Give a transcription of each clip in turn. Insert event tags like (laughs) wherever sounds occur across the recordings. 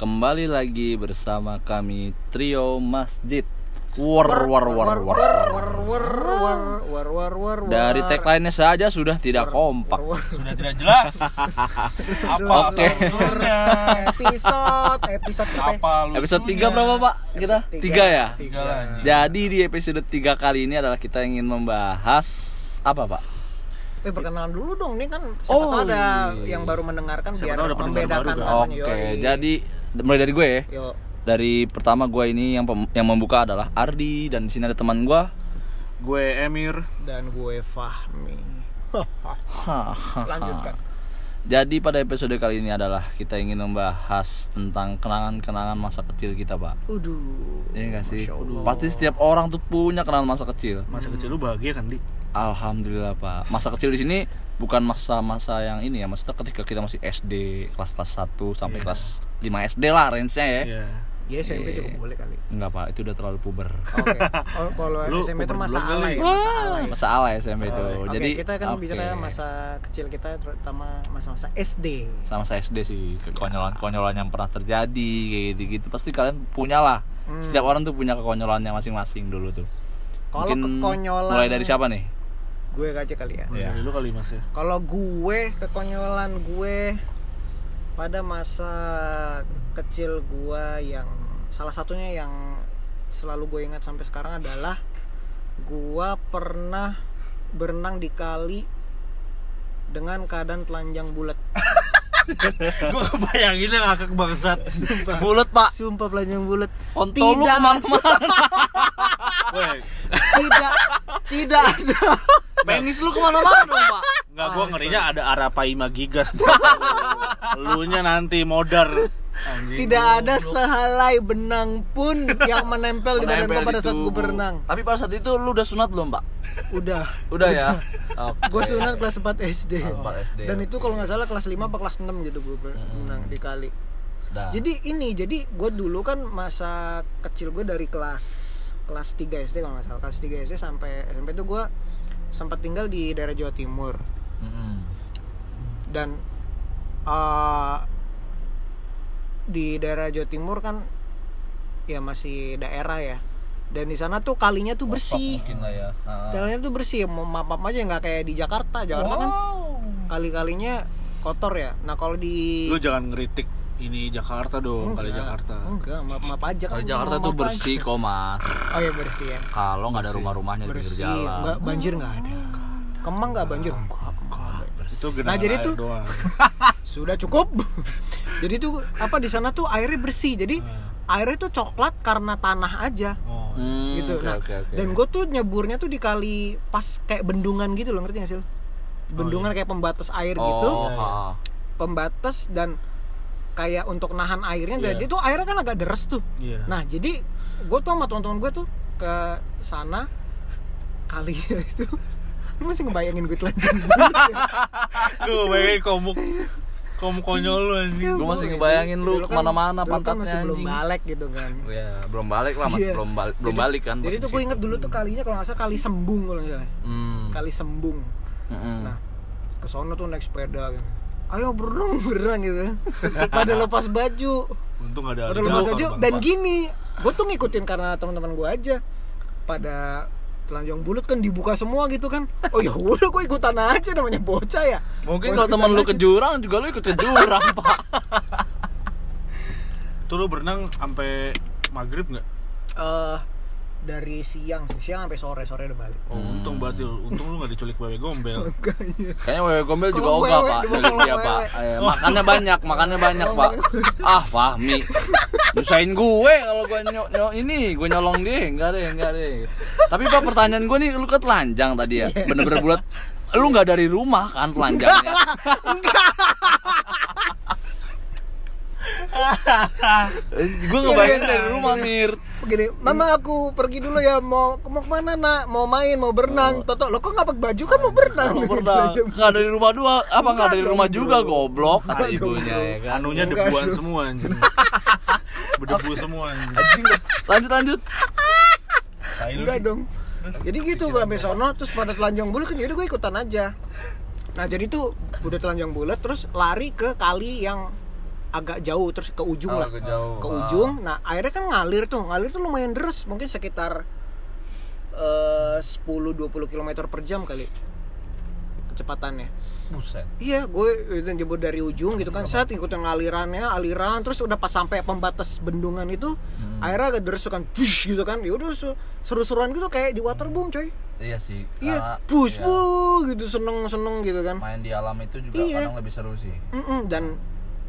Kembali lagi bersama kami Trio Masjid War war war war, war. Dari tagline-nya saja sudah tidak kompak Sudah tidak jelas. (laughs) Apa Oke. episode episode ya? Apa? Episode 3 berapa pak? Kita? Episode 3 ya? Tiga lagi. Jadi di episode 3 kali ini adalah kita ingin membahas Apa pak? Eh perkenalan dulu dong, nih kan siapa Oh, tahu ada iya. yang baru mendengarkan Siapa biar tahu ada pendengar membedakan baru kan? Oke, Yoi. jadi mulai dari gue ya Yo. Dari pertama gue ini yang pem- yang membuka adalah Ardi dan di sini ada teman gue Gue Emir. dan gue Fahmi. Lanjutkan. Jadi pada episode kali ini adalah kita ingin membahas tentang kenangan-kenangan masa kecil kita, Pak. Uduh. Iya gak sih? Pasti setiap orang tuh punya kenangan masa kecil. Masa kecil lu bahagia kan, Di? Alhamdulillah, Pak. Masa kecil di sini bukan masa-masa yang ini ya, maksudnya ketika kita masih SD, kelas-kelas 1 sampai Iya. kelas 5 SD lah range-nya ya. Iya. Ya SMP Iya. juga boleh kali. Enggak, Pak. Itu udah terlalu puber. Oke. (laughs) Oh, kalau SMP itu masa alay, ya, masa alay. Masa alay SMP itu. Oke, Jadi kita kan oke. bicara masa kecil kita terutama masa-masa SD. sama saya SD sih kekonyolan-konyolan yang pernah terjadi kayak gitu-gitu pasti kalian punya lah Hmm. setiap orang tuh punya kekonyolannya masing-masing dulu tuh Kalau kekonyolan mulai dari siapa nih Gue aja kali ya. Iya. Dari lu kali Mas ya. Kalau gue kekonyolan gue pada masa kecil gue yang salah satunya yang selalu gue ingat sampai sekarang adalah gue pernah berenang di kali dengan keadaan telanjang bulat. (laughs) Gue kebayangin yang ngakak bangsat. bulat pak Sumpah telanjang bulat. kontol lu Tidak. (laughs) Tidak tidak ada. penis lu ke mana-mana dong pak enggak gua ngerinya ada Arapaima gigas. (laughs) Lu nya nanti modar. Anjing. Tidak ada sehelai benang pun yang menempel di badan gue pada saat gue berenang. tapi pada saat itu lu udah sunat belum pak Udah. udah ya Oke. Gue sunat kelas 4 SD. Kelas 4 SD, Dan itu oke. kalau nggak salah kelas 5 apa kelas 6 gitu gue berenang di kali. Dah. Jadi ini, jadi gue dulu kan masa kecil gue dari kelas kelas 3 SD kalau nggak salah. Kelas 3 SD sampai SMP itu gue sempat tinggal di daerah Jawa Timur. Mm-mm. dan eh, di daerah Jawa Timur kan ya masih daerah ya. Dan di sana tuh kalinya tuh bersih. mungkin lah ya. Ah. kalinya tuh bersih. Mau map aja nggak kayak di Jakarta Jakarta kan kali-kalinya kotor ya. Nah kalau di Lu jangan ngeritik ini Jakarta dong, kali Enggak, Jakarta. enggak map map aja Kalau Jakarta map tuh bersih kok mas. Oh ya bersih ya. Kalau nggak ada rumah-rumahnya di pinggir bersih. jalan. Enggak banjir nggak ada. Kemang nggak banjir? Enggak Itu genangan Nah, jadi tuh- (laughs) sudah cukup. (laughs) Jadi tuh apa di sana tuh airnya bersih. Jadi airnya tuh coklat karena tanah aja. Oh. Hmm, gitu. Oke, nah oke, oke. dan gue tuh nyeburnya tuh di kali pas kayak bendungan gitu loh ngerti gak sih lo? bendungan kayak pembatas air gitu. Oh, Iya, iya. ha. pembatas dan kayak untuk nahan airnya Iya. jadi tuh airnya kan agak deres tuh Iya. nah jadi gue tuh sama teman-teman gue tuh ke sana kali (laughs) itu lu masih ngebayangin gue telanjang? (laughs) Gue bayangin komuk komuk konyol lu anjing. Gue masih ngebayangin lu kan- ke mana-mana kan pantatnya masih belum balik gitu kan Ya, belum balik lah, mas. Iya. belum balik, belum balik kan. jadi tuh gue inget dulu tuh kalinya kalau nggak salah kali sembung kalau nggak salah Hmm. kali sembung Mm-mm. Nah, ke sono tuh naik sepeda gitu. Ayo berenang berenang gitu. Pada lepas baju. Untung ada Pada ada lepas baju dan gini, gue tuh ngikutin karena teman-teman gue aja. Pada telanjang bulat kan dibuka semua gitu kan. Oh ya udah gue ikutan aja namanya bocah ya. Mungkin kalau temen lu ke jurang juga lu ikut ke jurang, (laughs) Pak. Tuh lu berenang sampai maghrib nggak? Eh, dari siang sih, siang sampai sore sore udah balik. Oh, untung berarti. Untung lu nggak diculik wewe gombel. (laughs) Kayaknya. Wewe gombel juga ogah, wewe, Pak. Dari dia, Pak. Eh, makannya banyak, makannya banyak, Pak. Ah, Fahmi. Nyusahin gue kalau gue nyok nyok ini, gue nyolong dia, enggak deh, enggak deh. Tapi Pak pertanyaan gue nih, lu kan telanjang tadi ya. Bener-bener bulat. Lu nggak dari rumah kan telanjangnya? (laughs) (laughs) gue ngebayangin dari rumah, Mir. Begini, mama aku pergi dulu ya mau mau ke mana nak? Mau main, mau berenang. Toto, lo kok nggak pakai baju kan mau berenang? Mau (laughs) Gitu nggak dari rumah dua, apa nggak dari dong, rumah juga goblok kata ibunya ya kan. Anunya debuan semua anjing. (laughs) Berdebu semua anjing. Anjing, lanjut lanjut. Enggak Di. dong. Jadi gitu sampai sono terus pada telanjang bulat kan jadi gue ikutan aja. Nah jadi tuh udah telanjang bulat terus lari ke kali yang agak jauh terus ke ujung Oh, lah agak jauh. ke Ah. ujung nah airnya kan ngalir tuh ngalir tuh lumayan deras mungkin sekitar eh 10-20 km per jam kali kecepatannya Buset. iya gue itu jemput dari ujung gitu kan saat ikutin alirannya aliran terus udah pas sampai pembatas bendungan itu Hmm. airnya agak deras tuh kan push gitu kan ya udah seru-seruan gitu kayak di waterboom coy Iya sih. iya karena- push iya, wuh, gitu seneng seneng gitu kan Main di alam itu juga Iya. kadang lebih seru sih. Mm-mm, dan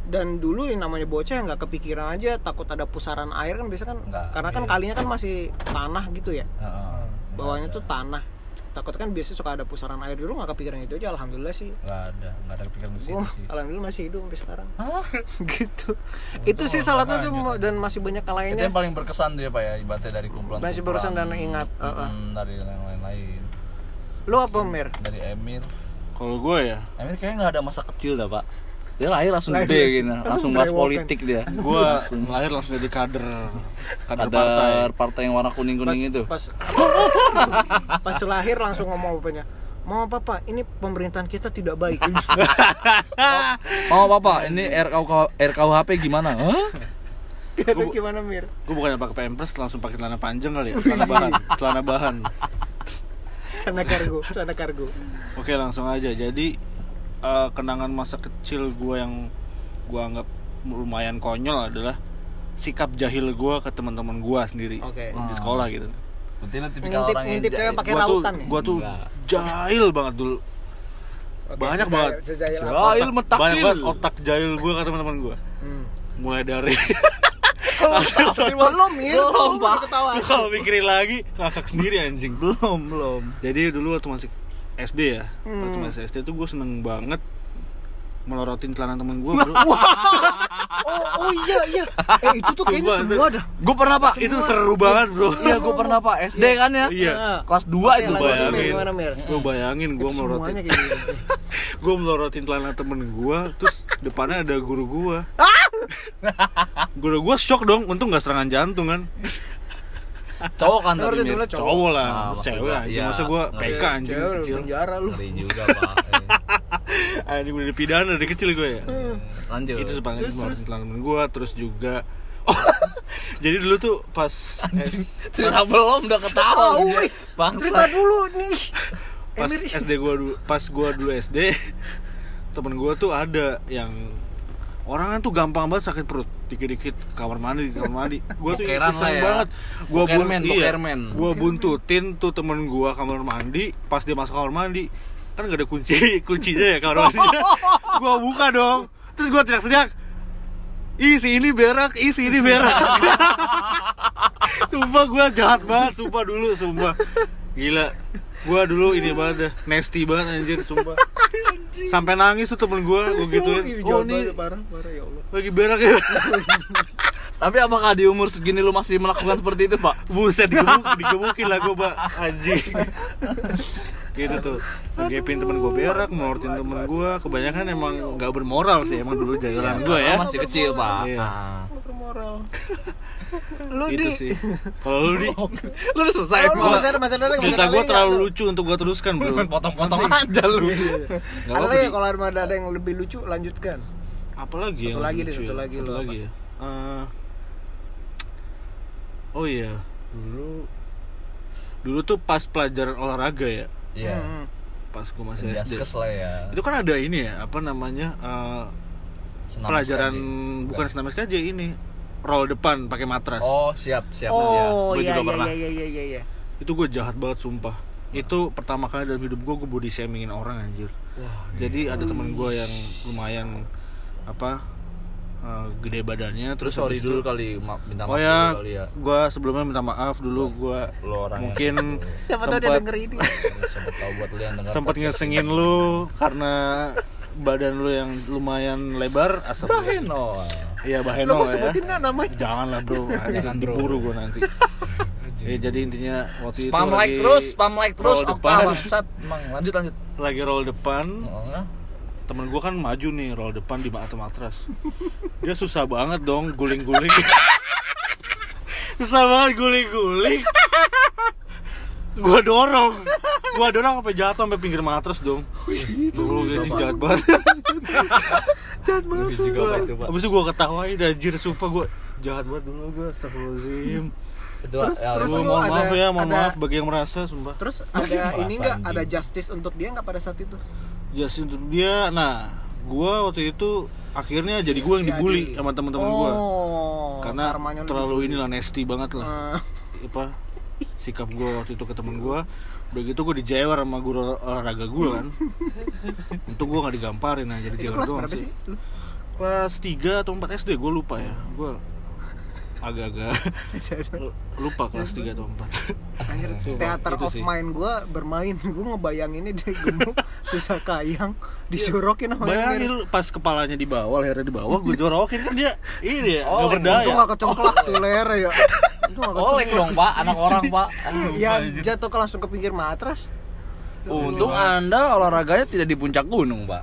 dan dulu yang namanya bocah nggak kepikiran aja takut ada pusaran air kan biasa kan Nggak, karena kan iya. kalinya kan masih tanah gitu ya Heeh. bawahnya Nggak tuh tanah takut kan biasanya suka ada pusaran air dulu nggak kepikiran itu aja alhamdulillah sih nggak ada, nggak ada kepikiran ke situ gue sih. alhamdulillah masih hidup sampai sekarang Hah? (laughs) gitu itu sih salah satu lanjut. dan masih banyak Itu lainnya yang paling berkesan tuh ya Pak ya, ibaratnya dari kumpulan. Masih berkesan dan ingat, heeh. dari yang lain-lain. lo apa mir Dari Emir. Kalau gue ya, Emir kayaknya nggak ada masa kecil dah Pak. Dia lahir langsung Lahir gede langsung- gitu, langsung langsung bahas politik dia. (laughs) gue lahir langsung jadi kader, kader Ada partai. partai. yang warna kuning pas, kuning itu. pas (laughs) pas lahir langsung ngomong bapaknya mau apa pak ini pemerintahan kita tidak baik Mau apa Pak? Ini RKUH RKUHP gimana? Hah? (laughs) Itu gimana mir Gue bukannya pakai pampers, langsung pakai celana panjang kali ya, celana bahan, celana bahan. sana kargo sana kargo Oke langsung aja. Jadi eh, kenangan masa kecil gue yang gue anggap lumayan konyol adalah sikap jahil gue ke teman-teman gue sendiri Oke. di sekolah gitu. Berarti lu tipikal ngintip orang yang ngintip cewek pakai Gue tuh, rautan ya gue tuh Enggak. jahil banget dulu. Oke, banyak sejahil- banget. sejahil? Jahil Otak- metakil. banyak banget otak jahil gue ke teman-teman gue. Hmm. Mulai dari (laughs) belum Belum, Pak. kalau mikirin lagi ngakak sendiri anjing. Belum, belum. Jadi dulu waktu masih SD ya, Hmm. waktu masih SD tuh gue seneng banget melorotin celana temen gue bro. oh oh iya iya eh itu tuh kayaknya Sumpah, semua dah Gue pernah Pak. itu seru banget bro. Iya, gue pernah Pak. SD kan ya? Iya. Nah. Kelas 2 Oke, itu bayangin. Gue bayangin gue melorotin, gitu (laughs) gue melorotin celana temen gue, terus depannya ada guru gue. guru gue shock dong, untung nggak serangan jantung kan. Cowok kan tapi Lorotin Mir. dulu, Cowok. Cowok lah, Ah, maksud cewek gua, anjing. iya. Masa gue. PK anjing Cewek kecil. penjara lu Ngeri juga Pak. Eh, (laughs) Anjing udah dipidana dari kecil gue ya. Lanjut. itu sepanjang temen gue, terus juga Oh, (laughs) jadi dulu tuh pas S- Cerita belum udah ketawa. Bang. cerita dulu nih pas Emir SD gua dulu pas gua dulu SD temen gua tuh ada yang orang tuh gampang banget sakit perut dikit-dikit kamar mandi di kamar mandi gua tuh iseng ya. banget gua bun- iya, gua buntutin tuh temen gua kamar mandi pas dia masuk kamar mandi kan gak ada kunci (laughs) kuncinya ya kamar mandi (laughs) gua buka dong terus gua teriak-teriak Ih, si ini berak, ih, si ini berak. (laughs) sumpah gua jahat banget, sumpah dulu, sumpah. Gila. Gua dulu ini banget dah, nasty banget anjir, sumpah. Sampai nangis tuh temen gua, gua gituin. Ih, Oh, banget, parah parah ya Allah lagi berak ya. Tapi apakah di umur segini lu masih melakukan seperti itu, Pak? Buset, digebuk, digebukin lah gua, Pak. Anjing. gitu tuh ngegepin temen gua berak melorotin temen gua kebanyakan emang nggak bermoral sih emang dulu jalan gua ya masih kecil, Pak. Iya. Ah. bermoral lu itu di. sih. (laughs) Kalau lu di. Lu udah selesai, Oh, lu masih ada masih ada lagi cerita lagi terlalu lucu untuk gua teruskan bro. Potong-potong aja lu. (laughs) Ada apa-apa, lagi kalau ada ada yang lebih lucu lanjutkan. Apa lagi Satu yang lagi deh, lucu satu ya? lagi Satu lagi ya? Eh, oh iya. Dulu dulu tuh pas pelajaran olahraga ya? Iya. Hmm. pas gua masih SD lah ya. itu kan ada ini ya apa namanya eh, Senam pelajaran SKJ. bukan senam SKJ ini roll depan pakai matras Oh, siap, siap. oh Gua iya juga iya pernah. iya iya iya iya itu gue jahat banget sumpah itu pertama kali dalam hidup gue gue body shamingin orang anjir jadi ada temen gue yang lumayan apa eh, gede badannya Terus sorry dulu itu- kali, ma- minta maaf oh ya, dulu kali ya. gue sebelumnya minta maaf dulu gue orang mungkin siapa tahu dia sempat denger ini Siapa tahu buat lu yang dengar. sempat ngesengin lu karena badan lu yang lumayan lebar asal Baheno. Iya lo baheno mau ya. sebutin nggak namanya? Janganlah bro. Jangan, diburu gue nanti. (laughs) Ya jadi intinya waktu Spam itu like lagi terus, spam like terus. roll depan. Bangsat. Emang lanjut lanjut. lagi roll depan. Oh, temen gue kan maju nih roll depan di atas matras. Dia susah banget dong guling-guling. (laughs) Susah banget guling-guling. Gua dorong. Gua dorong sampai jatuh sampai pinggir matras dong. Lu jadi jahat banget (laughs) jahat banget. Juga Pak, itu, Pak. abis itu gua ketawain anjir sumpah gua jahat banget dulu gua. Astagfirullahaladzim. Terus- ya, terus lu mohon ada- maaf ya mohon ada- maaf bagi yang merasa sumpah. Terus ada ini merasa, nggak? anjing. ada justice untuk dia nggak pada saat itu? Just untuk dia nah gua waktu itu akhirnya jadi gua yang dibully Jadi. sama teman-teman gua. Oh karena karmanya lu terlalu dibully. inilah nasty banget lah. Eh, apa sikap gue waktu itu ke temen gue udah gitu gue dijewer sama guru olahraga gue kan. (laughs) Untuk gue nggak digamparin aja dijewer kelas doang sih. lu? Kelas 3 atau 4 SD gue lupa ya. Gue agak-agak (laughs) lupa kelas 3 atau 4 Anjir, Sumpah, teater itu of sih. mind gue bermain. (laughs) Gue ngebayanginnya dia gemuk (laughs) susah kayang disurukin sama yang bayangin lu pas kepalanya di bawah lehernya di bawah gue jorokin kan dia ini ya Oh, Untung berdaya. gak kecongklak tuh lehernya ya. Untung gak Oleng kecongklak dong pak, anak orang pak. Ya jatuh ke langsung ke pinggir matras. Untung anda olahraganya tidak di puncak gunung pak.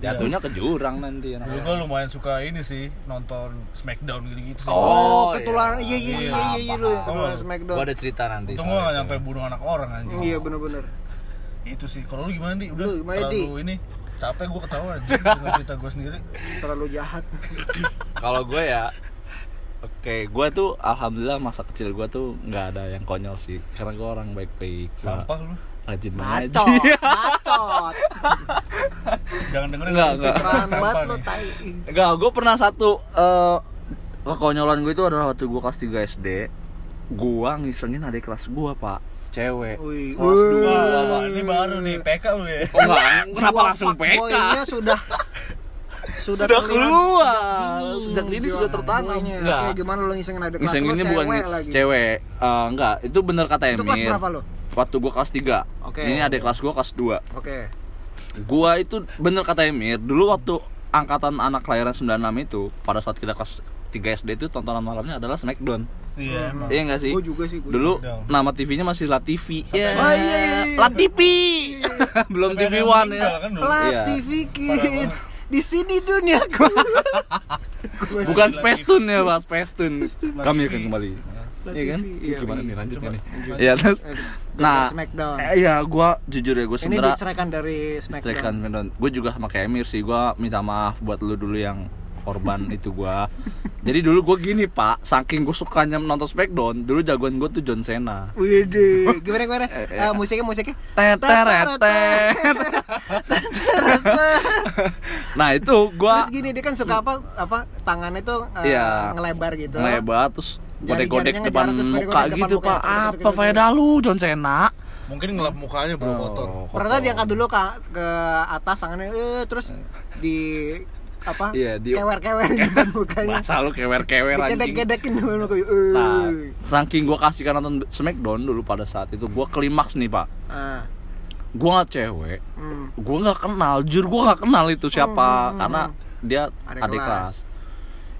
Jatuhnya ke jurang nanti. Dulu gue lumayan suka ini sih nonton Smackdown gitu-gitu sih. Oh, Oh, ketularan. Iya. iya iya iya iya iya lu yang paham. ketularan Smackdown. Gua ada cerita nanti. Untung soal gue gak itu. nyampe bunuh anak orang anjing. Iya bener-bener. Itu sih. Kalau lu gimana di? Udah Lu gimana, Di? terlalu ini capek gue ketawa aja dengan cerita gue sendiri. Terlalu jahat. Kalau gue ya, oke, gue tuh alhamdulillah masa kecil gue tuh nggak ada yang konyol sih, karena gue orang baik-baik, sampah lu rajin mengaji. bacot bacot jangan dengerin Enggak, enggak. banget nih. tai Enggak, gue pernah satu eh kekonyolan gue itu adalah waktu gue kelas 3 SD, gue ngisengin adik kelas gue pak, cewek. Wih, Kelas dua, Pak. ini baru nih PK lu ya Oh, enggak, kenapa langsung PK? sudah sudah, Sudah terlihat keluar. sejak Sejak dini sudah tertanam. Enggak. Gimana lu ngisengin ada kelas Ngisenginnya lu bukan cewek lagi cewek, Eh, enggak, itu bener kata Itu kelas berapa lu? Waktu gue kelas 3 Oke. Ini adik kelas gue kelas 2 Oke. Gua itu bener kata Emir, dulu waktu angkatan anak kelahiran 96 itu pada saat kita kelas 3 SD itu tontonan malamnya adalah Smackdown. iya emang Iya enggak sih? Gue juga sih. gua Dulu Smackdown. nama TV-nya masih La TV. Ya. Oh, iya, iya, iya. La TV. (laughs) Belum ada TV One ya. kan dulu. La Iya. TV Kids di sini duniaku. (laughs) Bukan Space Tune ya, Pak, Space Tune. La Kami akan kembali. Iya kan? Iya, Gimana iya. nih lanjutnya nih? Iya, terus nah, Smackdown. eh, iya gua jujur ya, gua Ini sebenarnya diserahkan dari Strekan Smackdown. Smackdown. Gue juga sama kayak Emir sih. Gue minta maaf buat lu dulu yang korban (laughs) itu gua. Jadi dulu gue gini pak, saking gue sukanya nonton Smackdown, dulu jagoan gue tuh John Cena. Widih, (laughs) gimana gimana? Eh, eh. Eh, musiknya musiknya. Teteret. (laughs) Nah itu gue Terus gini dia kan suka apa apa tangannya tuh eh, Iya. ngelebar gitu. ngelebar terus godek-godek depan terus muka gitu muka, pak. Apa faedah lu John Cena? mungkin ngelap mukanya bro kotor Oh, Pernah kotor. diangkat dulu ke ke atas tangannya eh, terus di apa? Iya, di- kewer-kewer di depan mukanya. Masa lu kewer-kewer anjing. Dikedek-kedekin dulu mukanya. Eh. Nah, saking gue kasihkan nonton Smackdown dulu pada saat itu, gue klimaks nih pak. Ah. Gue nggak cewek, Hmm. gue nggak kenal jujur gue nggak kenal itu siapa Hmm. karena dia Adik adik, kelas. kelas.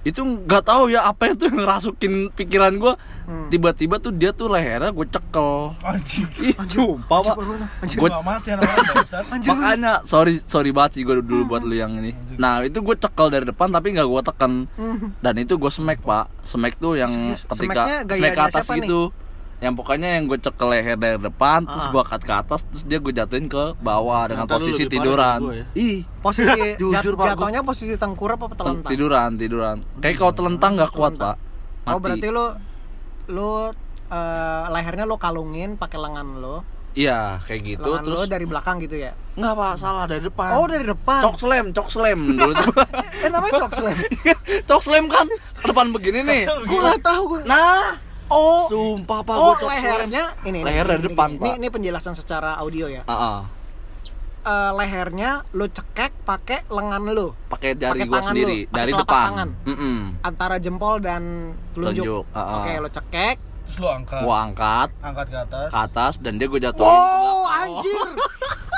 Itu nggak tahu ya apa itu yang ngerasukin pikiran gue Hmm. tiba-tiba tuh dia tuh lehernya gue cekel. Anjing. Sumpah pak. Bangsat (laughs) makanya sorry sorry banget sih gue dulu buat lu yang ini. Nah itu gue cekel dari depan tapi nggak gue tekan. Hmm. dan itu gue smack pak. Smack tuh yang ketika smack ke atas gitu yang pokoknya yang gue cekel leher dari depan terus Ah. gue cut ke atas terus dia gue jatuhin ke bawah dengan Ternyata posisi tiduran ya. ih Posisi (laughs) Jujur, jat- Pak, jatuhnya posisi tengkurap apa telentang? tiduran tiduran kayak kalau telentang nggak kuat pak Oh berarti lu lu eh, lehernya lu kalungin pakai lengan lu. iya kayak gitu lengan terus lu dari belakang gitu ya. nggak pak salah dari depan Oh dari depan. cok slam cok slam (laughs) dulu Eh namanya cok slam. (laughs) cok slam kan ke depan begini nih gue nggak tahu gue. nah Oh. sumpah pak Oh gua lehernya ini Leher ini, dari ini, depan, ini, Pak. Ini, penjelasan secara audio ya. Ah, ah. Eh, lehernya lu cekek pakai lengan lu pakai jari Pakai gua tangan sendiri lu, dari depan tangan. Mm-mm. antara jempol dan telunjuk. Telunjuk, ah, ah. Oke, lu cekek. Terus lu angkat gua angkat angkat ke atas ke atas dan dia gua jatuhin ke Wow, anjir.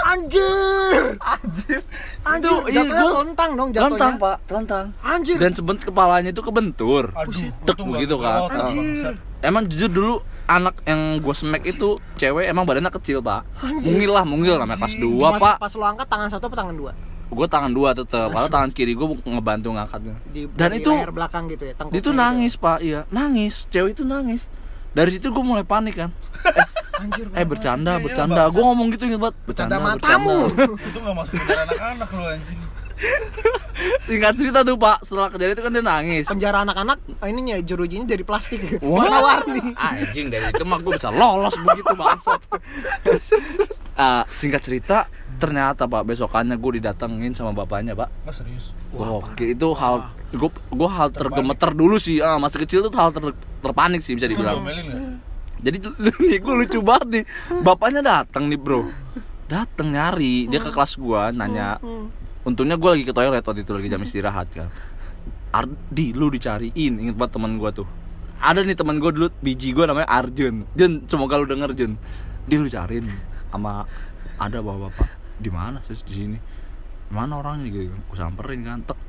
Anjir. anjir Anjir, Itu, iya, jatuhnya telentang dong jatuhnya. telentang pak telentang Anjir. dan sebent kepalanya itu kebentur aduh tek begitu kan. Anjir. emang jujur dulu anak yang gue smack itu cewek emang badannya kecil pak mungil lah mungil namanya kelas 2 pas, pak Pas lu angkat tangan satu apa tangan dua? gue tangan dua tetep padahal tangan kiri gue ngebantu ngangkatnya Di, dan di itu leher belakang gitu ya. tuh gitu. nangis pak iya nangis cewek itu nangis dari situ gue mulai panik kan (laughs) eh, Anjir. eh bercanda Iya, bercanda bangsat. gue ngomong gitu inget banget Bercanda bercanda matamu. Itu nggak masuk penjara anak-anak lu anjing. (laughs) singkat cerita tuh pak. Setelah kejadian itu kan dia nangis. Penjara anak-anak oh, ininya jerujinya dari plastik. Wah. (laughs) Warna-warni. anjing dari itu mah gue bisa lolos begitu bangsat. (laughs) Ah, singkat cerita ternyata pak besokannya gue didatengin sama bapaknya pak. Nggak serius. Wah, oke itu hal gue gue hal tergemeter dulu sih. Ah masih kecil tuh hal ter- terpanik sih bisa dibilang. jadi nih gue lucu banget nih. Bapaknya datang nih bro. Datang nyari dia ke kelas gua nanya untungnya gue lagi ke toilet waktu itu lagi jam istirahat kan. Ardi lu dicariin. Inget banget teman gua tuh. Ada nih teman gue dulu biji gue namanya Arjun. Jun semoga lu denger Jun. Dia lu cariin sama ada bapak bapak di mana sih? Di sini. Mana orangnya? Gitu gue samperin kan. Tek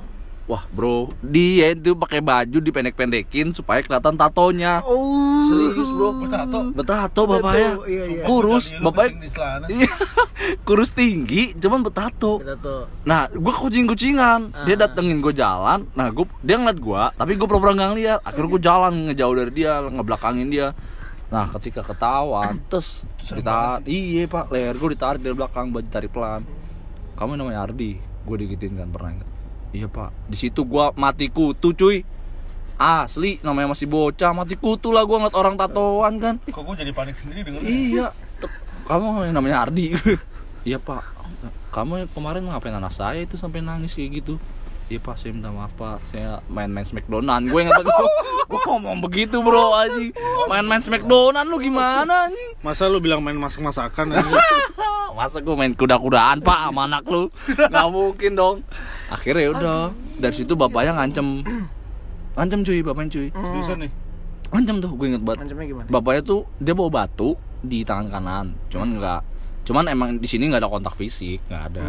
wah bro dia itu pakai baju dipendek-pendekin supaya kelihatan tatonya. Oh. serius bro? Bertato. betato bapaknya Betul, iya, iya. kurus bapaknya di celana. iya. (laughs) Kurus tinggi cuman betato. Nah gue kucing-kucingan. Dia Ah. datengin gue jalan. Nah gue dia ngeliat gue tapi gue pura-pura nggak ngeliat. Akhirnya gue jalan ngejauh dari dia ngebelakangin dia. Nah ketika ketahuan terus ditarik iya pak. Leher gue ditarik dari belakang baju tarik pelan. Kamu namanya Ardi gue digituin kan pernah ingat iya pak di situ gue mati kutu cuy asli namanya masih bocah mati kutu lah gue ngeliat orang tatoan kan Kok gue jadi panik sendiri dengernya? Iya, kamu yang namanya Ardi. (laughs) iya pak, kamu kemarin ngapain anak saya itu sampai nangis kayak gitu? Iya pak, saya minta maaf pak, saya main-main Smackdownan. Gue ingat gue, gue ngomong begitu bro anjing. Main-main Smackdownan lu gimana anjing? Masa lu bilang main masak-masakan anjing? (laughs) Masa gue main kuda-kudaan pak sama anak lu? Gak mungkin dong. Akhirnya ya udah, dari situ bapaknya ngancem, ngancem cuy, bapaknya cuy, Seriusan nih? ngancem tuh, gue inget banget. Ancamnya gimana? bapaknya tuh dia bawa batu di tangan kanan. Cuman nggak cuman emang di sini nggak ada kontak fisik nggak ada.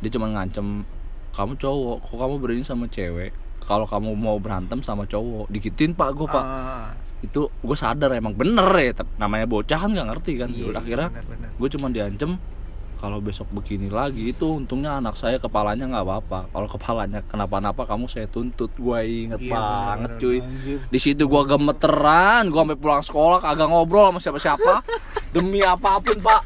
Dia cuma ngancem kamu cowok kok kamu berani sama cewek? Kalau kamu mau berantem sama cowok dikitin pak gue pak. Ah, itu gue sadar emang bener ya tapi namanya bocah kan nggak ngerti kan. Iya, Yaudah, akhirnya gue cuma diancem kalau besok begini lagi itu untungnya anak saya kepalanya nggak apa-apa. Kalau kepalanya kenapa-napa kamu saya tuntut. Gue inget Iya, banget bener-bener, cuy. Anjir. di situ gua gemeteran gua sampai pulang sekolah kagak ngobrol sama siapa-siapa. (laughs) Demi apa pun pak.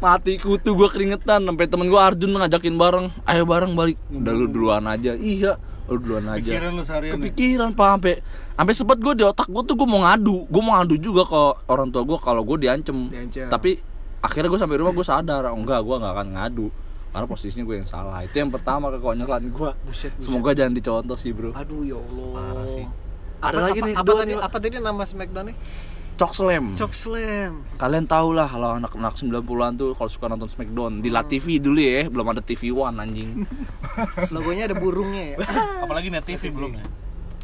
Mati kutu gua keringetan sampai temen gua Arjun ngajakin bareng. Ayo bareng balik. Udah lu duluan aja. Iya lu duluan aja. Pikiran lu seharian nih. kepikiran pak sampai sampai sempet gua di otak gua tuh gua mau ngadu. Gua mau ngadu juga ke orang tua gua kalau gua diancem. Diancem. tapi akhirnya gua sampai rumah gua sadar oh, enggak gua nggak akan ngadu karena posisinya gue yang salah itu yang pertama kekonyolan gua Buset, buset. semoga jangan dicontoh sih bro Aduh ya Allah. Parah sih. Apa, Ada lagi apa, nih, apa dua tadi nih, apa tadi nama Smackdown-nya? Cok Slam. Cok Slam. Kalian tau lah kalau anak-anak 90-an tuh kalau suka nonton Smackdown di La TV dulu ya, belum ada TV One anjing. (laughs) Logonya ada burungnya ya. (laughs) Apalagi net TV belum ya?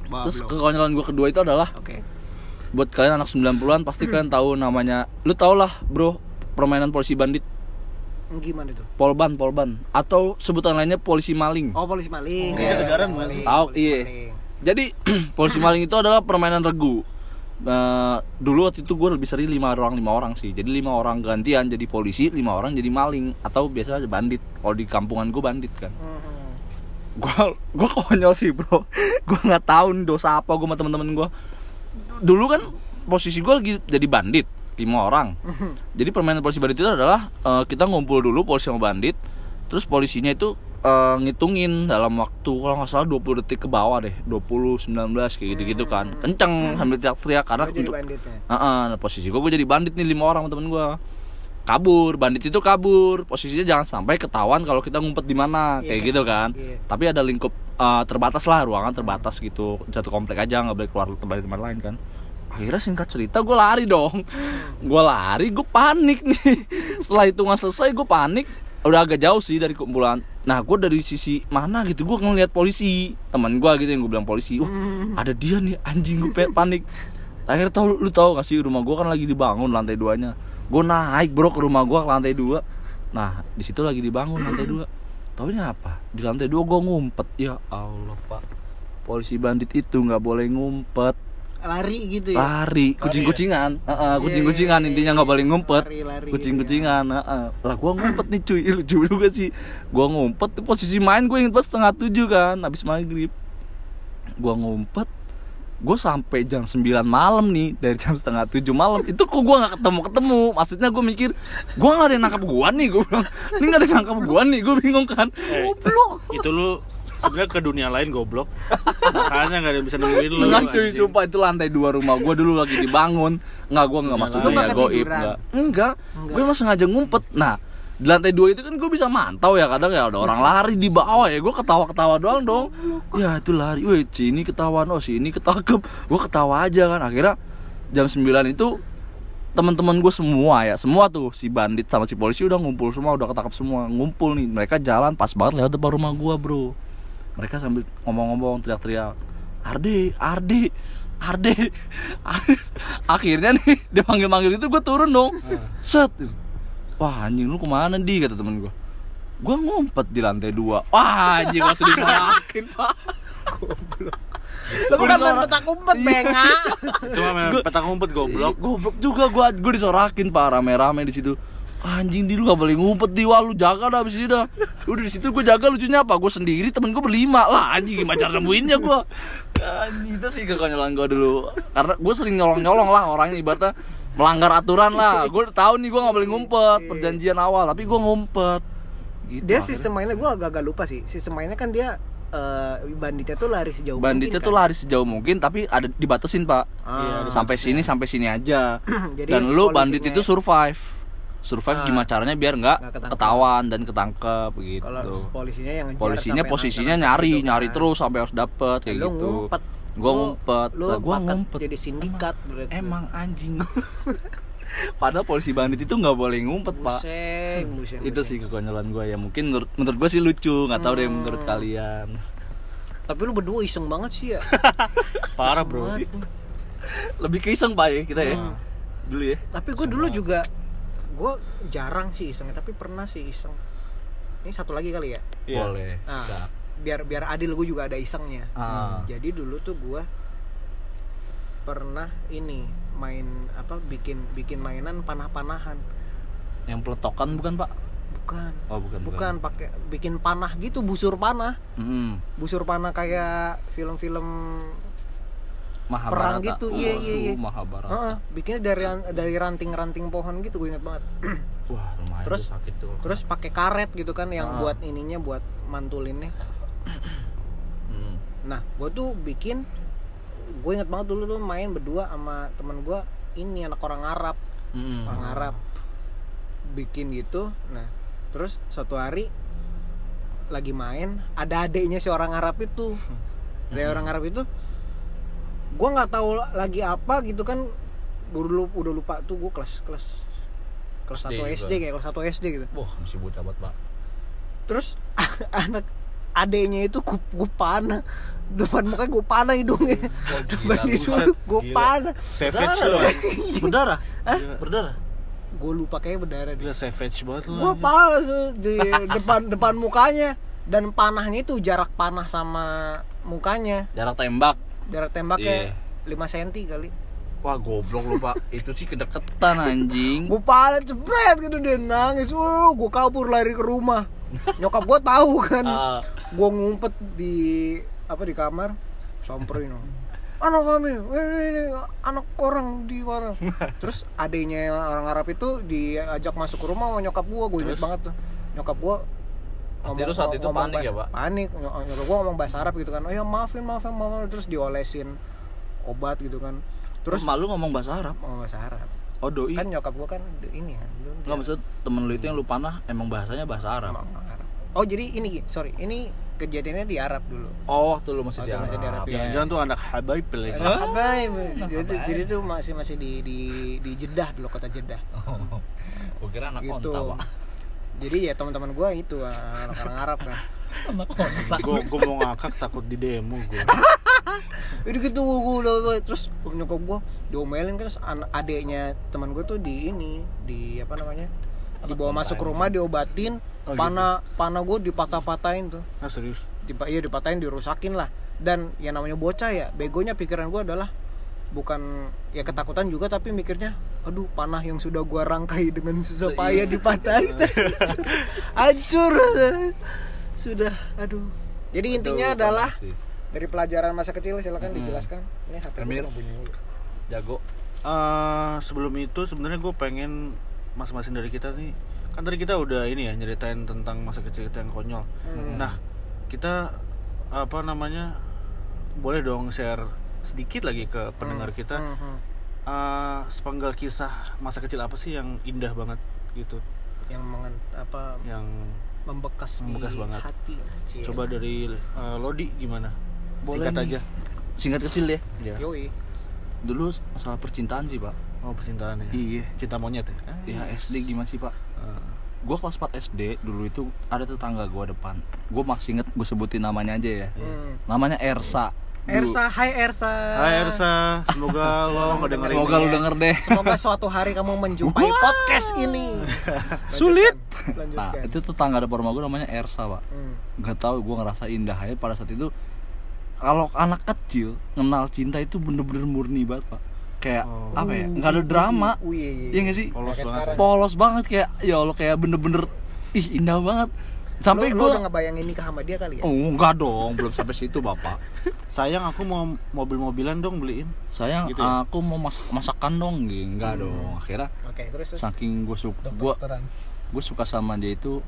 Bah, Terus kekonyolan gua kedua itu adalah Oke. buat kalian anak 90-an pasti kalian tahu namanya. Lu tau lah, Bro, permainan polisi bandit, Gimana itu? polban, polban atau sebutan lainnya polisi maling. Oh, polisi maling. Iya, kejaran bukan Maling, polisi iya. maling. Jadi (clears throat) polisi maling itu adalah permainan regu. Eh, dulu waktu itu gue lebih sering lima orang lima orang sih. Jadi lima orang gantian jadi polisi, lima orang jadi maling atau biasa aja bandit. Kalau di kampungan gue bandit kan. Hmm. Gua gua konyol sih bro. (laughs) Gua nggak tahu nih dosa apa gue sama temen-temen gue. Dulu kan posisi gue lagi jadi bandit lima orang. (laughs) Jadi permainan polisi bandit itu adalah eh, kita ngumpul dulu polisi sama bandit, terus polisinya itu eh, ngitungin dalam waktu kalau nggak salah 20 detik ke bawah deh, 20 19 kayak gitu-gitu kan. Kenceng sambil teriak-teriak karena untuk. Heeh, nah, posisi gue gue jadi bandit nih lima orang temen gue kabur bandit itu kabur posisinya jangan sampai ketahuan kalau kita ngumpet di mana Iya. kayak gitu kan Iya. tapi ada lingkup eh, terbatas lah ruangan terbatas gitu satu komplek aja nggak boleh keluar tempat di tempat lain kan akhirnya singkat cerita gue lari dong. Gue lari gue panik nih. Setelah itu nggak selesai gue panik. Udah agak jauh sih dari kumpulan nah gue dari sisi mana gitu gue ngeliat polisi. Teman gue gitu yang gue bilang polisi wah ada dia nih anjing gue panik. Akhirnya tau lu tau gak sih rumah gue kan lagi dibangun lantai duanya. Gue naik bro ke rumah gue ke lantai dua. Nah di situ lagi dibangun lantai dua. Taunya apa? Di lantai dua gue ngumpet. Ya allah pak. Polisi bandit itu nggak boleh ngumpet Lari gitu ya. lari kucing-kucingan. Heeh, kucing-kucingan Iya, iya, intinya iya. nggak boleh ngumpet. Lari, lari, kucing-kucingan heeh. lah gua ngumpet nih cuy. (laughs) Lucu juga sih. Gua ngumpet tuh posisi main gue inget pas setengah tujuh kan habis maghrib. Gua ngumpet gue sampai jam 9 malam nih dari jam setengah 7 malam. Itu kok gue nggak ketemu ketemu maksudnya gue mikir gue nggak ada yang nangkap gue nih gue bilang. Ini nggak ada yang nangkap gue nih gue bingung kan. Eh, goblok. itu lu sebenarnya ke dunia lain goblok. Makanya nggak ada yang bisa nemuin lu Enggak cuy, sumpah itu lantai dua rumah gue dulu lagi dibangun. Enggak, gue nggak Dunia masuk dunia nggak goib ketiduran? enggak Enggak, gue emang sengaja ngumpet. Nah, di lantai dua itu kan gue bisa mantau ya Kadang ya ada orang lari di bawah ya Gue ketawa-ketawa doang dong. Ya itu lari, weh si ini ketahuan, oh si ini ketangkep Gue ketawa aja kan. Akhirnya jam 9 itu teman-teman gue semua ya semua tuh si bandit sama si polisi udah ngumpul semua udah ketangkap semua. Ngumpul nih mereka jalan pas banget lewat depan rumah gue bro mereka sambil ngomong-ngomong teriak-teriak Arde Arde Arde Arde." (laughs) akhirnya nih dia panggil-panggil itu gue turun dong. Set. Wah anjing lu ke mana di? kata temen gue gue ngumpet di lantai dua. Wah anjing langsung disorakin pak. Lu bukan main petak umpet, benga. cuma main petak umpet goblok. goblok juga gue gue disorakin pak. Rame-rame di situ anjing di lu gak boleh ngumpet di wah lu jaga dah abis ini dah. Udah di situ gue jaga lucunya apa? Gue sendiri temen gue berlima. Lah anjing gimana cara nemuinnya gue anjing itu sih kekonyolan gue dulu. Karena gue sering nyolong nyolong lah orangnya ibaratnya melanggar aturan lah. (laughs) Gue tahu nih gue gak boleh ngumpet perjanjian awal tapi gue ngumpet. Gitu, Dia akhirnya. sistem mainnya gue agak-agak lupa sih. Sistem mainnya kan dia eh, banditnya tuh lari sejauh banditnya mungkin, tuh kan? lari sejauh mungkin tapi ada dibatasin pak. Ah. Iya, sampai sini sampai sini aja. (clears throat) Jadi dan lu bandit itu survive survive Ah. gimana caranya biar nggak ketahuan dan ketangkep gitu Kalau polisinya yang polisinya posisinya nyari gitu nyari kan. terus sampai harus dapet kayak Lu gitu ngumpet. gua ngumpet Lu lah gua ngumpet jadi sindikat berarti. emang anjing (laughs) padahal polisi bandit itu nggak boleh ngumpet pak Buseng, (laughs) buseng, itu buseng. sih kekonyolan gua ya mungkin menurut, menurut gua sih lucu nggak tahu deh Hmm. menurut kalian Tapi lu berdua iseng banget sih ya. (laughs) parah bro lebih ke iseng pak ya kita ya Hmm. dulu ya Tapi gue dulu juga gue jarang sih iseng, tapi pernah sih iseng. Ini satu lagi kali ya. Iya. boleh Nah, siap. biar biar adil gue juga ada isengnya. Ah. Jadi dulu tuh gue pernah ini main apa bikin bikin mainan panah-panahan. yang peletokan bukan pak Bukan. oh bukan Bukan pakai bikin panah gitu, busur panah. Mm-mm. Busur panah kayak film-film Mahabharata Perang gitu, iya, iya, iya. Mahabharata Heeh, bikinnya dari dari ranting-ranting pohon gitu gue inget banget. (clears throat) wah lumayan Terus- tuh sakit tuh Terus pakai karet gitu kan yang Ah. buat ininya buat mantulinnya. (clears throat) Hmm. Nah, gue tuh bikin gue inget banget dulu tuh main berdua sama temen gue ini anak orang Arab, Mm-mm. orang Arab bikin gitu. Nah, terus suatu hari lagi main ada adiknya si orang Arab itu. (laughs) Ada orang Arab itu gue nggak tahu lagi apa gitu kan gue dulu udah lupa tuh gue kelas kelas kelas 1 juga. SD kayak kelas 1 SD gitu. Wah masih bocah banget pak. Terus (laughs) anak adeknya itu gue, gue panah. Depan mukanya gue panah hidungnya. Depan gila, hidung gue panah. Savage lu (laughs) berdarah? Hah? berdarah? Gue lupa kayaknya berdarah gila savage banget lu gue panah di depan depan mukanya. Dan panahnya itu jarak panah sama mukanya. Jarak tembak jarak tembaknya 5 cm kali. Wah goblok lu pak. (laughs) Itu sih kedeketan anjing. Gue panah cepet gitu dia nangis. Wuh, gue kabur lari ke rumah. Nyokap gue tahu kan. (laughs) Ah, gue ngumpet di apa di kamar. Samperin. Anak kami anak orang di mana (laughs) terus adanya orang Arab itu diajak masuk ke rumah sama nyokap gue gue inget banget tuh. Nyokap gue Pasti lu saat itu panik ya, Pak? panik. Ny- nyokap gue ngomong bahasa Arab gitu kan. Oh ya maafin maafin maafin terus diolesin obat gitu kan. Terus malu ngomong bahasa Arab? Ngomong bahasa Arab. Oh doi. Kan nyokap gue kan ini ya dulu nggak dia. maksud temen lu itu yang lu panah emang bahasanya bahasa Arab? Oh jadi ini sorry ini kejadiannya di Arab dulu. Oh waktu lu masih di masih di Arab. Ya. jangan-jangan tuh anak habaib lagi. Anak habaib. Jadi, jadi tuh masih masih di di di Jeddah dulu kota Jeddah. (laughs) gue kira anak Gitu. pak Jadi ya teman-teman gua itu orang orang Arab kan. gue gue mau ngakak takut di demo gue Jadi (laughs) gitu gua- terus nyokap gua diomelin kan terus anak adeknya teman gua tuh di ini di apa namanya? dibawa masuk ke rumah diobatin. Oh, panah panah gua dipatah-patahin tuh. Ah serius? Dipa, iya dipatahin dirusakin lah. Dan yang namanya bocah ya begonya pikiran gua adalah bukan ya ketakutan juga tapi mikirnya aduh panah yang sudah gua rangkai dengan susah payah dipatahin (laughs) hancur sudah aduh jadi intinya Aduh, adalah sih. dari pelajaran masa kecil silakan dijelaskan ini HP mulu. jago Eh, sebelum itu sebenarnya gue pengen masing-masing dari kita nih kan tadi kita udah ini ya nyeritain tentang masa kecil kita yang konyol. Hmm. Nah kita apa namanya boleh dong share sedikit lagi ke pendengar kita. Hmm, hmm. eh, sepenggal kisah masa kecil apa sih yang indah banget gitu? Yang mengen, apa yang membekas, Membekas di banget. hati Cie. coba dari eh, Lodi gimana? Boleh singkat nih. aja. Singkat kecil deh ya yoi. Dulu masalah percintaan sih pak. Oh percintaan ya. Iya. Cinta monyet ya? Ya SD gimana sih pak? Eh, gue kelas 4 SD dulu itu ada tetangga gue depan. Gue masih inget gue sebutin namanya aja ya. Hmm. namanya Ersa. Dulu- Ersa, hai Ersa. Hai Ersa, semoga (laughs) lo ngedengerin semoga ya. denger deh Semoga suatu hari kamu menjumpai podcast ini. (laughs) Sulit. Lanjutkan, nah itu tetangga depan rumah gue namanya Ersa pak Hmm. nggak tahu gue ngerasa indah aja pada saat itu kalau anak kecil kenal cinta itu bener-bener murni banget pak kayak Oh. apa ya nggak ada drama Uh, iya, iya, Iya nggak sih Polos banget sekarang. polos banget kayak ya Allah kayak bener-bener ih indah banget sampai Lu- lu gue udah ngebayangin nikah sama dia kali ya? oh enggak dong belum sampai situ bapak Sayang aku mau mobil-mobilan dong beliin. sayang Gitu ya? aku mau mas masakan dong gitu enggak Hmm. dong akhirnya Oke, terus terus. saking gue suka gue gue suka sama dia itu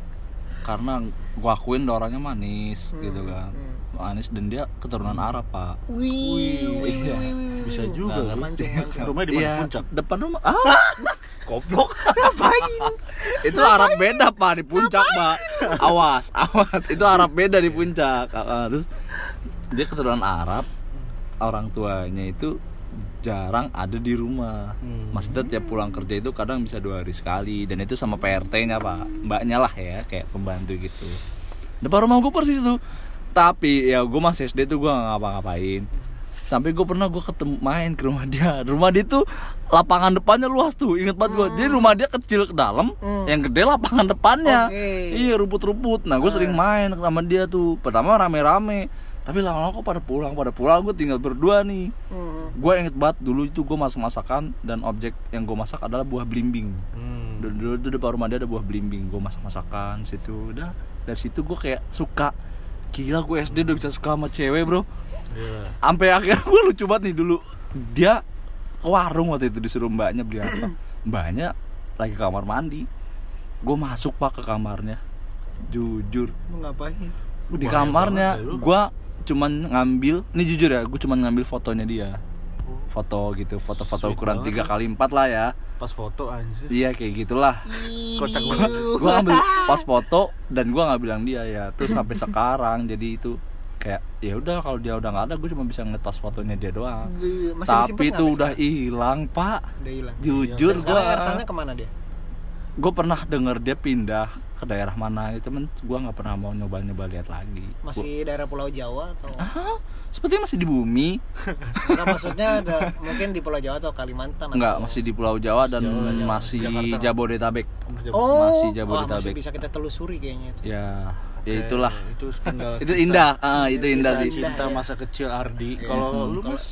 karena gue akuin orangnya manis Hmm, gitu kan hmm. manis dan dia keturunan Arab pak Wih, iya. Bisa juga. Loh. Mancung, mancung. Rumahnya di mana? Iya, Puncak. depan rumah ah goblok ngapain itu Arab beda pak di puncak pak awas awas itu Arab beda di puncak Ah, ah, terus dia keturunan Arab orang tuanya itu jarang ada di rumah. Hmm. maksudnya tiap pulang kerja itu kadang bisa dua hari sekali. Dan itu sama PRT-nya pak. Mbaknya lah ya kayak pembantu gitu. Depan rumah gue persis tuh tapi ya gue masih SD tuh gue nggak ngapa-ngapain. Sampai gue pernah gue ketemu main ke rumah dia. Rumah dia tuh lapangan depannya luas tuh. Inget banget gue jadi rumah dia kecil ke dalam Hmm. yang gede lapangan depannya. Oke. iya rumput-rumput. Nah gue sering main sama dia tuh. Pertama rame-rame tapi lama-lama kok pada pulang pada pulang gue tinggal berdua nih. Hmm. gue inget banget dulu itu gue masak masakan dan objek yang gue masak adalah buah belimbing. Hmm. dulu, dulu tuh depan rumah dia ada buah belimbing gue masak masakan situ. Udah dari situ gue kayak suka. Gila gue SD udah bisa suka sama cewek bro. Iya. sampai akhirnya gue lucu banget nih dulu. Dia ke warung waktu itu disuruh mbaknya beli apa. Mbaknya lagi ke kamar mandi. Gue masuk pak ke kamarnya. Jujur. Lu ngapain? Di kamarnya ya, gue cuman ngambil ini jujur ya gue cuman ngambil fotonya dia. Foto gitu foto-foto Sweet ukuran 3 kali 4 lah ya. Pas foto anjir. iya kayak gitulah. Kocak gua gua ngambil pas foto dan gua nggak bilang dia ya. Terus sampai sekarang jadi itu kayak ya udah kalau dia udah nggak ada gue cuma bisa ngeliat pas fotonya dia doang. Masih disimpan tapi itu udah hilang pak. Udah hilang. jujur gua Ersanya ke mana dia? Gue pernah denger dia pindah ke daerah mana gitu cuman gua nggak pernah mau nyoba nyoba lihat lagi Gua- Masih daerah Pulau Jawa atau? ah sepertinya masih di bumi (laughs) Enggak maksudnya ada mungkin di Pulau Jawa atau Kalimantan Enggak, atau... masih di Pulau Jawa dan Jawa, Jawa. masih Jakarta. Jabodetabek Oh, masih wah, Jabodetabek. masih bisa kita telusuri kayaknya. itu. ya Oke, ya itulah Itu (laughs) itu indah ah itu indah sih cinta ya. masa kecil Ardi. Iya. Kalau Hmm. lu Mas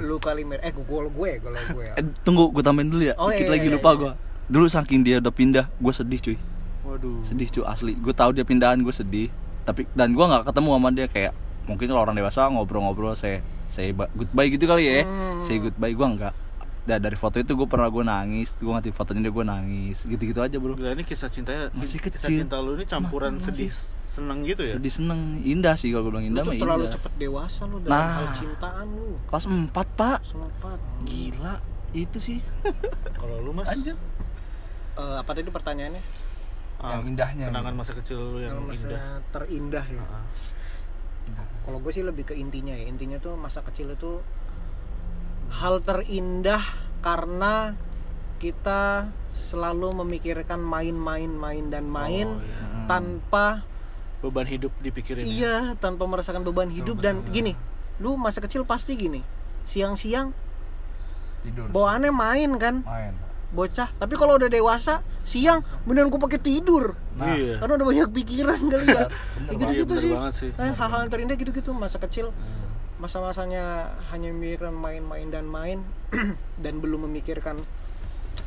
Lu Kalimer eh gue gue kalau gue ya. Eh, tunggu, gue tambahin dulu ya. Oh, Dikit iya, lagi iya, lupa iya. gue. Dulu saking dia udah pindah, gue sedih cuy. waduh. Sedih cuy asli. Gue tahu dia pindahan, gue sedih. Tapi dan gue nggak ketemu sama dia kayak mungkin kalau orang dewasa ngobrol-ngobrol saya saya goodbye gitu kali ya. Hmm. Saya goodbye gue nggak. Dan dari foto itu gue pernah gue nangis, gue ngerti fotonya dia gue nangis, gitu-gitu aja bro. Gila ini kisah cintanya Masih Kisah kecil. cinta lu ini campuran Ma- sedih seneng gitu ya? Sedih seneng, indah sih kalau gue bilang Lu indah tuh mah terlalu indah. cepet dewasa lu dalam Nah. hal cintaan lu. Kelas 4 pak, Sempat. gila itu sih. Kalau lu Mas Anjir. Eh, apa tadi pertanyaannya? ah, Yang indahnya. Kenangan masa kecil lu yang Yang masa indah. terindah ya. Ah. Kalau gue sih lebih ke intinya ya. Intinya tuh masa kecil itu hal terindah karena kita selalu memikirkan main-main main dan main Oh, iya. tanpa Beban hidup dipikirin ya? iya tanpa merasakan beban hidup dan benar. gini lu masa kecil pasti gini siang-siang Tidur. bawaannya main kan Main. Bocah tapi kalau udah dewasa siang beneran gue pakai tidur Nah, Iya. karena udah banyak pikiran kali ya (laughs) gitu gitu sih sih. Eh, hal-hal yang terindah gitu gitu masa kecil Hmm. masa-masanya hanya memikirkan main-main dan main (clears throat) dan belum memikirkan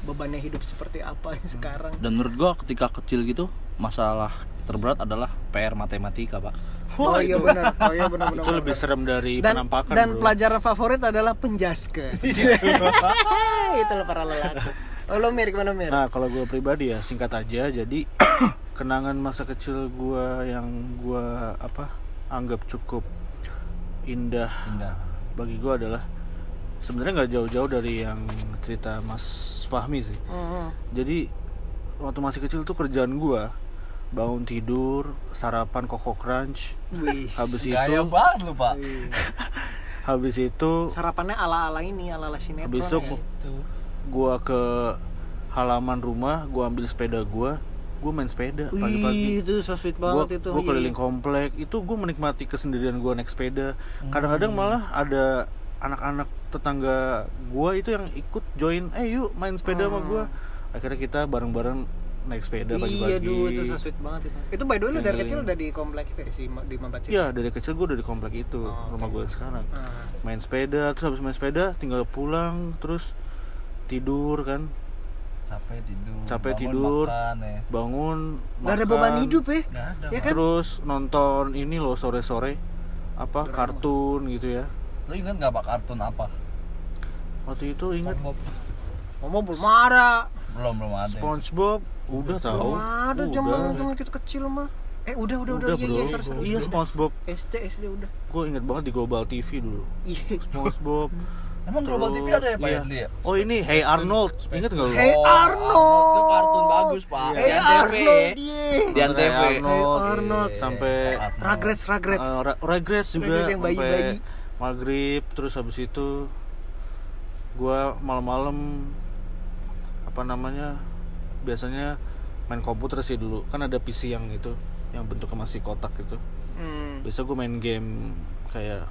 bebannya hidup seperti apa yang sekarang Dan menurut gua ketika kecil gitu masalah terberat adalah PR matematika pak. Oh iya benar oh iya benar benar itu lebih serem dari dan penampakan dan bro. pelajaran favorit adalah penjaskes (laughs) itu lah para lelaki oh lo mir gimana mir Nah kalau gue pribadi ya singkat aja jadi (clears throat) kenangan masa kecil gue yang gue apa anggap cukup indah, Indah. bagi gue adalah sebenarnya nggak jauh-jauh dari yang cerita Mas Fahmi sih. Mhm. Jadi waktu masih kecil tuh kerjaan gue bangun tidur sarapan koko crunch Wih. habis Gaya itu banget lu pak. (laughs) habis itu sarapannya ala ala ini ala ala sinetron habis itu ya. gue ke halaman rumah gue ambil sepeda gue gue main sepeda pagi-pagi itu so sweet banget itu gue Iya. keliling komplek itu gue menikmati kesendirian gue naik sepeda kadang-kadang malah ada anak-anak tetangga gue itu yang ikut join eh yuk main sepeda sama gue akhirnya kita bareng-bareng naik sepeda pagi-pagi Iya, duh, itu so sweet banget itu. Itu by the way lu dari kecil udah di komplek itu ya, si di Mampacit. Iya dari kecil gue udah di komplek itu Oh, rumah gue sekarang Nah, main sepeda terus habis main sepeda tinggal pulang terus tidur kan Capek tidur. Capek bangun, tidur. Makan, ya. bangun Nggak ada beban hidup ya. Ada. Ya kan? terus nonton ini loh sore-sore apa kartun gitu ya Lu ingat nggak pak kartun apa? waktu itu ingat Ngomong belum ada. Belum belum ada. SpongeBob udah tahu Belum ada zaman zaman kita kecil mah. Eh udah udah udah, udah iya bro iya sorry, sorry. iya SpongeBob SD SD udah. gue inget banget di Global TV dulu Iya. SpongeBob Emang Global TV ada ya pak iya. ya? ya? oh ini Hey Arnold inget gak lu Hey Oh, Arnold. Itu kartun bagus pak. Hey Di Antv. Arnold iya. Di Hey Antv. Arnold, Hey Arnold. sampai Arnold. Rugrats Rugrats. Uh, Ra- Regrets juga Regrets yang sampai bayi-bayi. maghrib terus habis itu gua malam-malam apa namanya biasanya main komputer sih dulu kan ada PC yang itu yang bentuknya masih kotak gitu Hmm. biasa gue main game kayak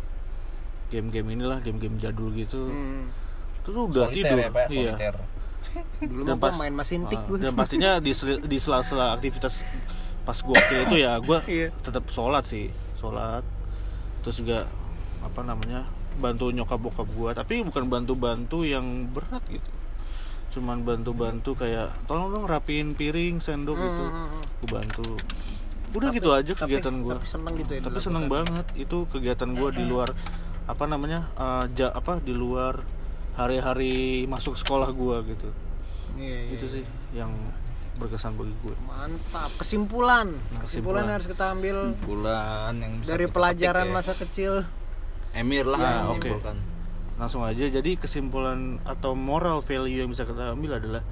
game-game inilah game-game jadul gitu Hmm. terus udah Soliter tidur ya pak? ya? iya. (laughs) Dulu Dan pas- main mesin tik gua. dan pastinya di di sela-sela aktivitas pas gua kecil itu ya gua (laughs) Iya. tetap sholat sih sholat terus juga apa namanya bantu nyokap bokap gua tapi bukan bantu-bantu yang berat gitu cuman bantu-bantu kayak tolong dong rapiin piring sendok gitu Hmm, hmm, hmm. gua bantu udah gitu aja Tapi- kegiatan gua Tapi seneng gitu ya. tapi dilakukan. seneng banget itu kegiatan gua di luar apa namanya eh, ja- apa di luar hari-hari masuk sekolah gua gitu Iya, iya. itu sih yang berkesan bagi gue Mantap. Kesimpulan. Nah, Kesimpulan kesimpulan. yang harus kita ambil Bulan yang bisa dari kita pelajaran ya. masa kecil. Emir lah Nah, yang oke. menyimpulkan. Langsung aja jadi kesimpulan atau moral value yang bisa kita ambil adalah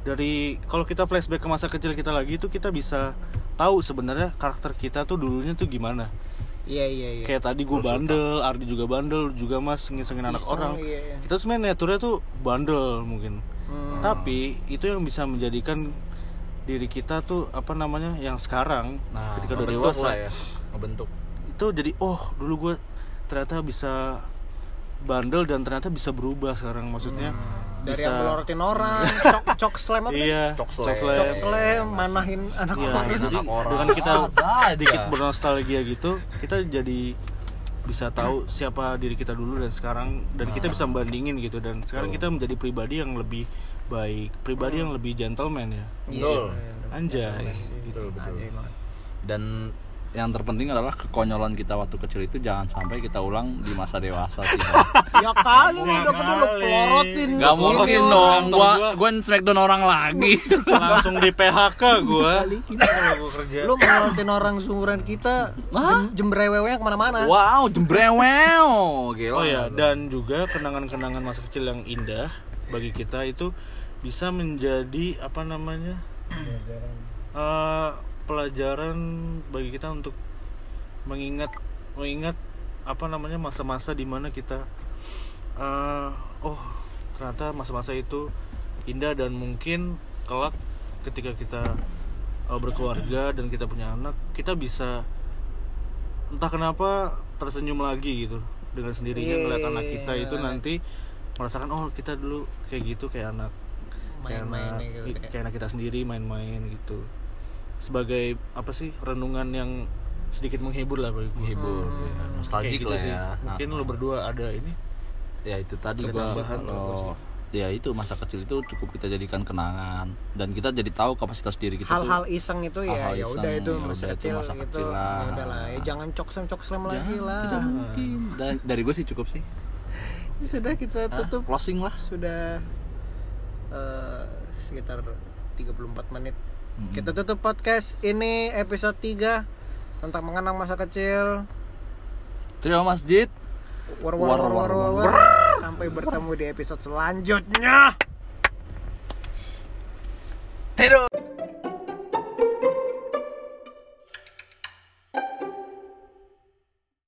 dari kalau kita flashback ke masa kecil kita lagi itu kita bisa tahu sebenarnya karakter kita tuh dulunya tuh gimana Iya iya iya. kayak tadi gue bandel Ardi juga bandel juga mas ngisengin anak orang iya, iya. kita sebenarnya naturnya tuh bandel mungkin Hmm. tapi itu yang bisa menjadikan diri kita tuh apa namanya yang sekarang Nah, ketika udah dewasa ya. Ngebentuk. itu jadi oh dulu gue ternyata bisa bandel dan ternyata bisa berubah sekarang maksudnya Dari bisa yang melorotin orang, cok cok slam apa? iya Cok slam. Cok slam, manahin anak Iya, orang. jadi anak orang. dengan kita (laughs) sedikit bernostalgia gitu kita jadi bisa tahu siapa diri kita dulu dan sekarang dan kita bisa bandingin gitu dan sekarang kita menjadi pribadi yang lebih baik pribadi yang lebih gentleman ya Betul. anjay Betul, betul. Banget. Dan yang terpenting adalah kekonyolan kita waktu kecil itu jangan sampai kita ulang di masa dewasa sih. (laughs) Ya kali lu udah gede lu pelorotin. Gak mungkin orang. dong, gua gua- gua smackdown orang lagi. (laughs) langsung di PHK kerja Lu melorotin orang seumuran kita, jembrewewnya ke mana-mana. wow, jembrewel. Gila. Oh ya, dan juga kenangan-kenangan masa kecil yang indah bagi kita itu bisa menjadi apa namanya (clears throat) eh, pelajaran bagi kita untuk mengingat mengingat apa namanya masa-masa di mana kita eh, oh ternyata masa-masa itu indah dan mungkin kelak ketika kita eh, berkeluarga dan kita punya anak kita bisa entah kenapa tersenyum lagi gitu dengan sendirinya Iya, ngeliat iya, anak iya, kita iya. itu nanti merasakan oh kita dulu kayak gitu kayak anak kayak Main-main anak, gitu, kayak- kayak anak kita sendiri main-main gitu sebagai apa sih renungan yang sedikit menghibur lah bagi gue Hibur, Hmm. ya. Kayak nostalgic gitu lah sih. ya. mungkin lo berdua ada ini ya itu tadi gua kalau ya itu masa kecil itu cukup kita jadikan kenangan. Dan kita jadi tahu kapasitas diri kita hal-hal iseng itu ya ya iseng, udah itu ya masa udah itu kecil masa gitu. kecil lah. ya udah lah ya jangan coksem coksem Ya, lagi lah. tidak mungkin. Dan dari gue sih cukup sih. (laughs) Sudah kita Ah, tutup. Closing lah. Sudah eh, sekitar 34 menit Mm-mm. kita tutup podcast. Ini episode 3 tentang mengenang masa kecil. Terima masjid. War war war war, war, war. sampai bertemu di episode selanjutnya. Tidur